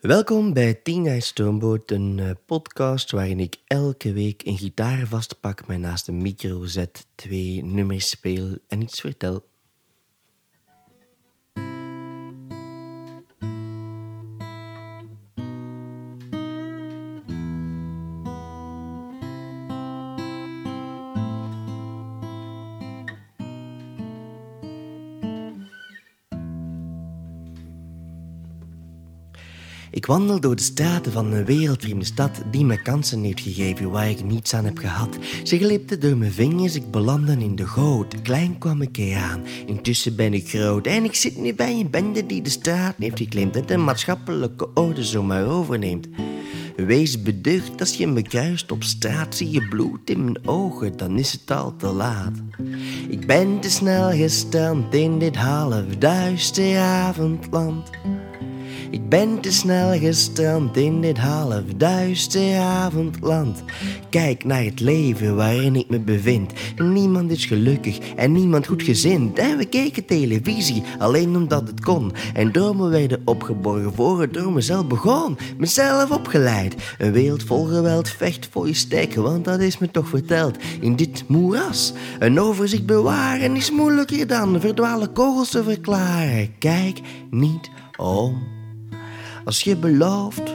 Welkom bij Tina Stoomboot, een eh, podcast waarin ik elke week een gitaar vastpak, mij naast een micro zet, twee nummers speel en iets vertel. Ik wandel door de straten van een wereldvreemde stad die me kansen heeft gegeven waar ik niets aan heb gehad. Ze glipte door mijn vingers, ik belandde in de goot. Klein kwam ik eraan, intussen ben ik groot. En ik zit nu bij een bende die de straat heeft geclaimd en de maatschappelijke orde zomaar overneemt. Wees beducht als je me kruist op straat, zie je bloed in mijn ogen, dan is het al te laat. Ik ben te snel gestrand in dit half duister avondland. Ik ben te snel gestrand in dit half duister avondland. Kijk naar het leven waarin ik me bevind. Niemand is gelukkig en niemand goed gezind. En we keken televisie alleen omdat het kon. En dromen werden opgeborgen voor het door mezelf begon. Mezelf opgeleid. Een wereld vol geweld vecht voor je steken, want dat is me toch verteld. In dit moeras. Een overzicht bewaren is moeilijker dan verdwalen kogels te verklaren. Kijk niet om. Als je belooft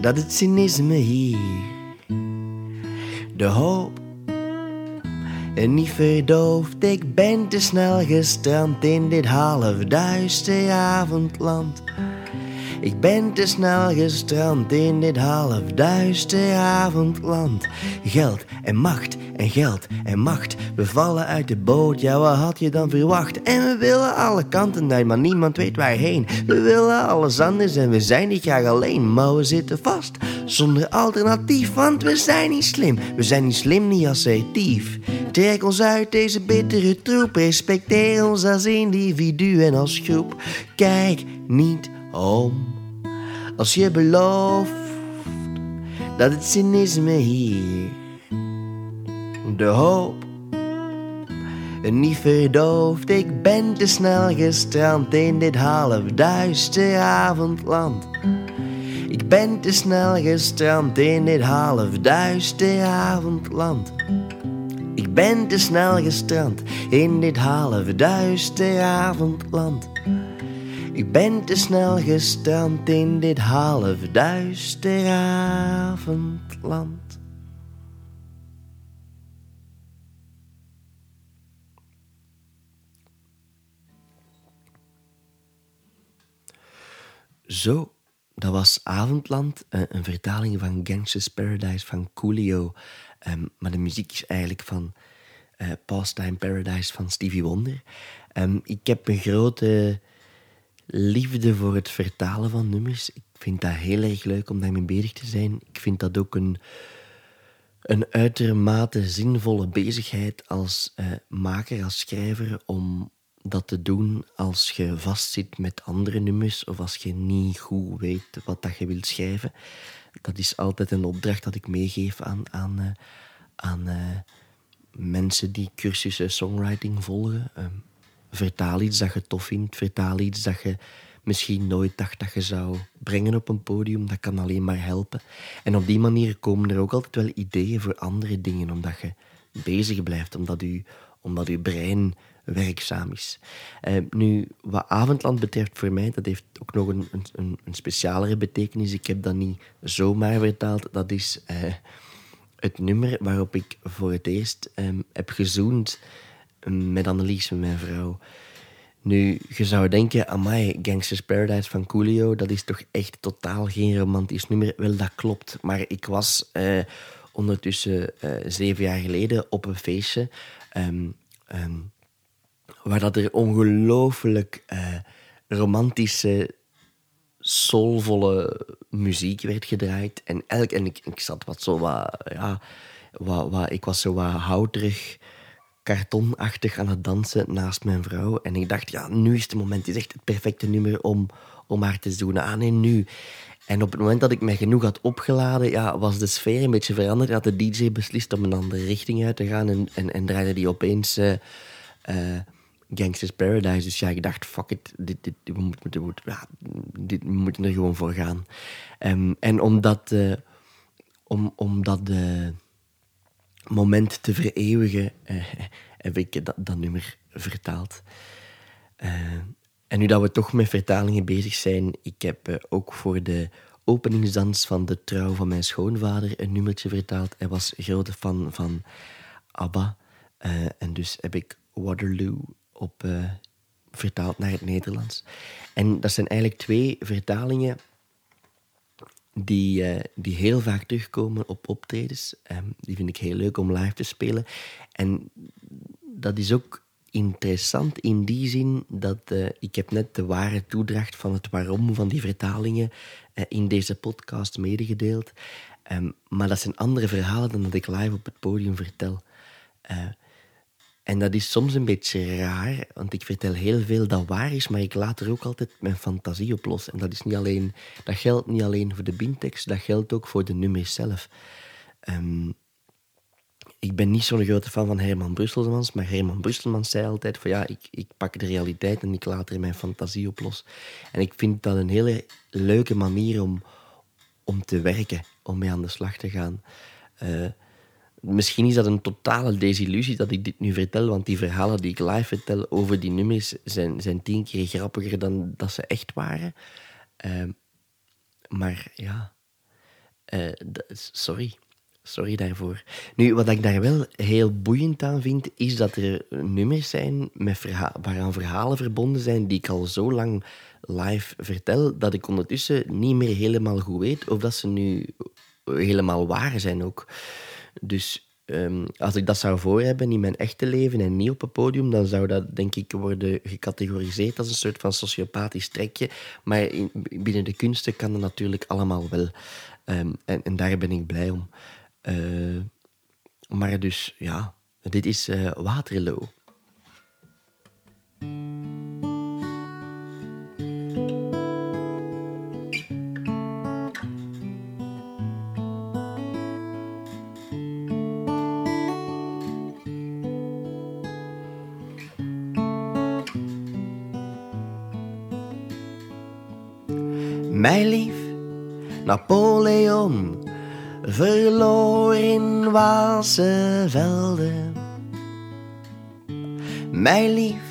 dat het cynisme hier de hoop en niet verdooft. Ik ben te snel gestrand in dit half duister avondland. Ik ben te snel gestrand in dit half duister avondland. Geld en macht en geld en macht. We vallen uit de boot, ja wat had je dan verwacht? En we willen alle kanten maar niemand weet waarheen. We willen alles anders en we zijn niet graag alleen. Maar we zitten vast, zonder alternatief, want we zijn niet slim. We zijn niet slim, niet assertief. Trek ons uit deze bittere troep, respecteer ons als individu en als groep. Kijk niet om. Als je belooft dat het cynisme hier de hoop niet verdooft. Ik ben te snel gestrand in dit half duister avondland. Ik ben te snel gestrand in dit half duister avondland. Ik ben te snel gestrand in dit half duister avondland. Ik ben te snel gestrand in dit half duister avondland. Zo, dat was Avondland, eh, een vertaling van Gangsters Paradise van Coolio. Ehm, maar de muziek is eigenlijk van uh, Pastime Paradise van Stevie Wonder. Um, ik heb een grote liefde voor het vertalen van nummers. Ik vind dat heel erg leuk om daarmee bezig te zijn. Ik vind dat ook een, een uitermate zinvolle bezigheid als uh, maker, als schrijver, om dat te doen als je vastzit met andere nummers of als je niet goed weet wat dat je wilt schrijven. Dat is altijd een opdracht dat ik meegeef aan, aan, uh, aan uh, mensen die cursussen songwriting volgen. Vertaal iets dat je tof vindt. Vertaal iets dat je misschien nooit dacht dat je zou brengen op een podium. Dat kan alleen maar helpen. En op die manier komen er ook altijd wel ideeën voor andere dingen, omdat je bezig blijft, omdat je, omdat je brein werkzaam is. Uh, nu, wat Avondland betreft voor mij, dat heeft ook nog een, een, een specialere betekenis. Ik heb dat niet zomaar vertaald. Dat is uh, het nummer waarop ik voor het eerst um, heb gezoend met Annelies, mijn vrouw. Nu, je zou denken, amai, Gangsters Paradise van Coolio, dat is toch echt totaal geen romantisch nummer. Wel, dat klopt. Maar ik was uh, ondertussen uh, zeven jaar geleden op een feestje... Um, um, waar dat er ongelooflijk uh, romantische, soulvolle muziek werd gedraaid. En, elk, en ik, ik zat wat zo wat, ja, wat, wat, ik was zo wat houterig, kartonachtig aan het dansen naast mijn vrouw. En ik dacht, ja, nu is het moment. Het is echt het perfecte nummer om, om haar te doen. Ah nee, nu. En op het moment dat ik mij genoeg had opgeladen, ja, was de sfeer een beetje veranderd. Had de DJ beslist om een andere richting uit te gaan en, en, en draaide die opeens... Uh, uh, Gangsters Paradise. Dus ja, ik dacht, fuck it, dit, dit, we, moeten, dit, we er gewoon voor gaan. Um, en omdat, uh, om, om dat uh, moment te vereeuwigen, uh, heb ik dat, nummer vertaald. en nu dat we toch met vertalingen bezig zijn, ik heb ook voor de openingsdans van de trouw van mijn schoonvader een nummertje vertaald. Hij was grote fan van ABBA. En dus heb ik Waterloo op, vertaald naar het Nederlands. En dat zijn eigenlijk twee vertalingen die, uh, die heel vaak terugkomen op optredens. Um, die vind ik heel leuk om live te spelen. En dat is ook interessant in die zin dat uh, ik heb net de ware toedracht van het waarom van die vertalingen uh, in deze podcast medegedeeld. Um, maar dat zijn andere verhalen dan dat ik live op het podium vertel. En dat is soms een beetje raar, want ik vertel heel veel dat waar is, maar ik laat er ook altijd mijn fantasie op los. En dat, is niet alleen, dat geldt niet alleen voor de bintekst, dat geldt ook voor de nummers zelf. Um, ik ben niet zo'n grote fan van Herman Brusselmans, maar Herman Brusselmans zei altijd van ja, ik, ik pak de realiteit en ik laat er mijn fantasie op los. En ik vind dat een hele leuke manier om, om te werken, om mee aan de slag te gaan. Uh, misschien is dat een totale desillusie dat ik dit nu vertel, want die verhalen die ik live vertel over die nummers zijn, zijn tien keer grappiger dan dat ze echt waren. Uh, maar ja, uh, sorry. Sorry daarvoor. Nu, wat ik daar wel heel boeiend aan vind, is dat er nummers zijn met verha waaraan verhalen verbonden zijn die ik al zo lang live vertel, dat ik ondertussen niet meer helemaal goed weet of dat ze nu helemaal waar zijn ook. Dus um, als ik dat zou voor hebben in mijn echte leven en niet op een podium, dan zou dat denk ik worden gecategoriseerd als een soort van sociopathisch trekje. Maar in, binnen de kunsten kan dat natuurlijk allemaal wel. Um, en, en daar ben ik blij om. Uh, maar dus, ja, dit is uh, Waterloo. Mijn lief Napoleon verloor in Waalse velden. Mijn lief,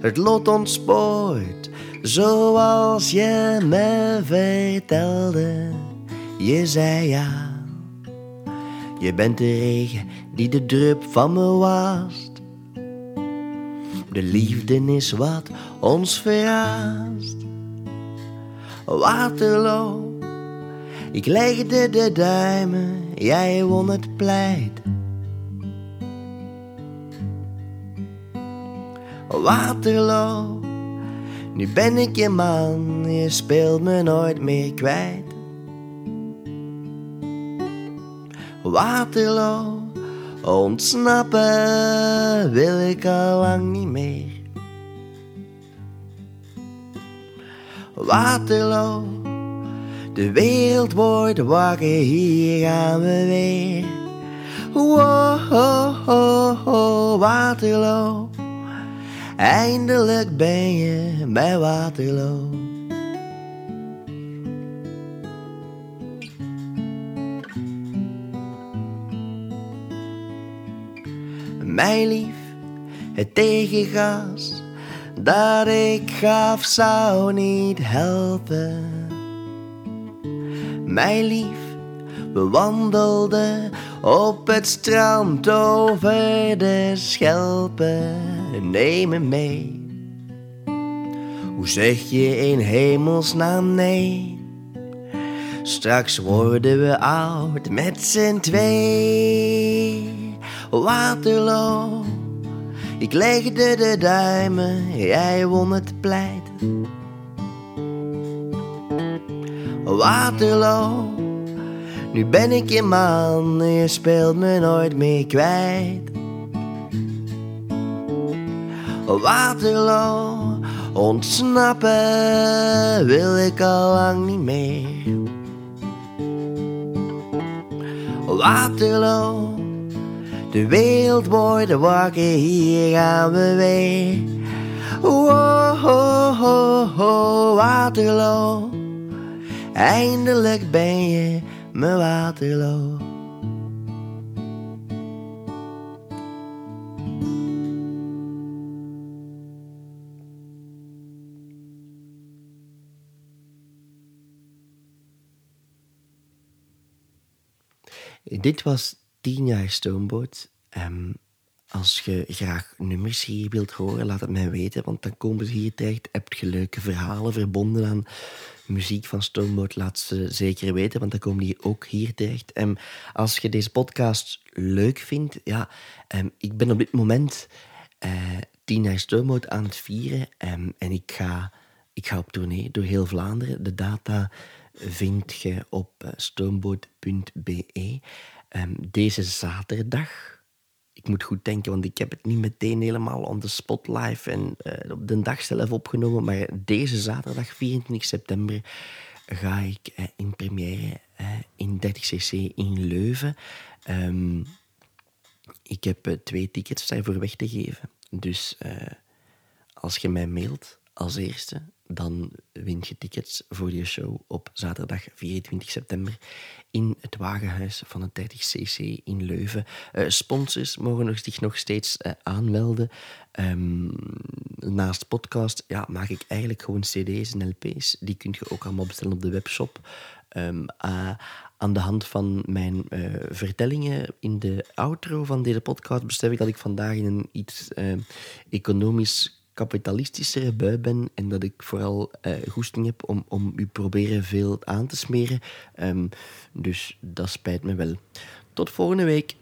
het lot ontspoort, zoals je me vertelde. Je zei ja, je bent de regen die de drup van me wast. De liefde is wat ons verraast. Waterloo ik legde de duimen, jij won het pleit. Waterloo, nu ben ik je man, je speelt me nooit meer kwijt. Waterloo, ontsnappen wil ik al lang niet meer. Waterloo de wereld wordt wakker, hier gaan we weer. Wow, oh, Waterloo. Eindelijk ben je bij Waterloo. Mijn lief, het tegengas dat ik gaf zou niet helpen. Mijn lief, we wandelden op het strand over de schelpen. Neem me mee. Hoe zeg je in hemelsnaam nee? Straks worden we oud met z'n twee. Waterloo, ik legde de duimen, jij won het pleit. Waterloo. Nu ben ik je man, je speelt me nooit meer kwijt. Waterloo, ontsnappen wil ik al lang niet meer. Waterloo, de wereld wordt wakker, hier gaan we weer. Oh, oh, oh, oh, Waterloo. Eindelijk ben je mijn Waterloo. Dit was 10 jaar Stoomboot. Um, als je graag nummers hier wilt horen, laat het mij weten, want dan komen ze hier terecht. Heb je leuke verhalen verbonden aan muziek van Stoomboot, laat ze zeker weten, want dan komen die ook hier terecht. En als je deze podcast leuk vindt, ja, um, ik ben op dit moment uh, 10 jaar Stoomboot aan het vieren en ik ga, ik ga op tournee door heel Vlaanderen. De data vind je op uh, stoomboot.be. Um, deze zaterdag ik moet goed denken, want ik heb het niet meteen helemaal on the spot live en uh, op de dag zelf opgenomen. Maar deze zaterdag, 24 september, ga ik uh, in première uh, in 30cc in Leuven. Um, ik heb twee tickets daarvoor weg te geven. Dus als je mij mailt als eerste, dan win je tickets voor je show op zaterdag 24 september in het Wagenhuis van het 30cc in Leuven. Uh, sponsors mogen zich nog steeds uh, aanmelden. Um, naast podcast ja, maak ik eigenlijk gewoon cd's en lp's. Die kun je ook allemaal bestellen op de webshop. Um, uh, aan de hand van mijn vertellingen in de outro van deze podcast besef ik dat ik vandaag in een iets economisch kapitalistischere bui ben en dat ik vooral uh, goesting heb om, om u proberen veel aan te smeren. Um, dus dat spijt me wel. Tot volgende week.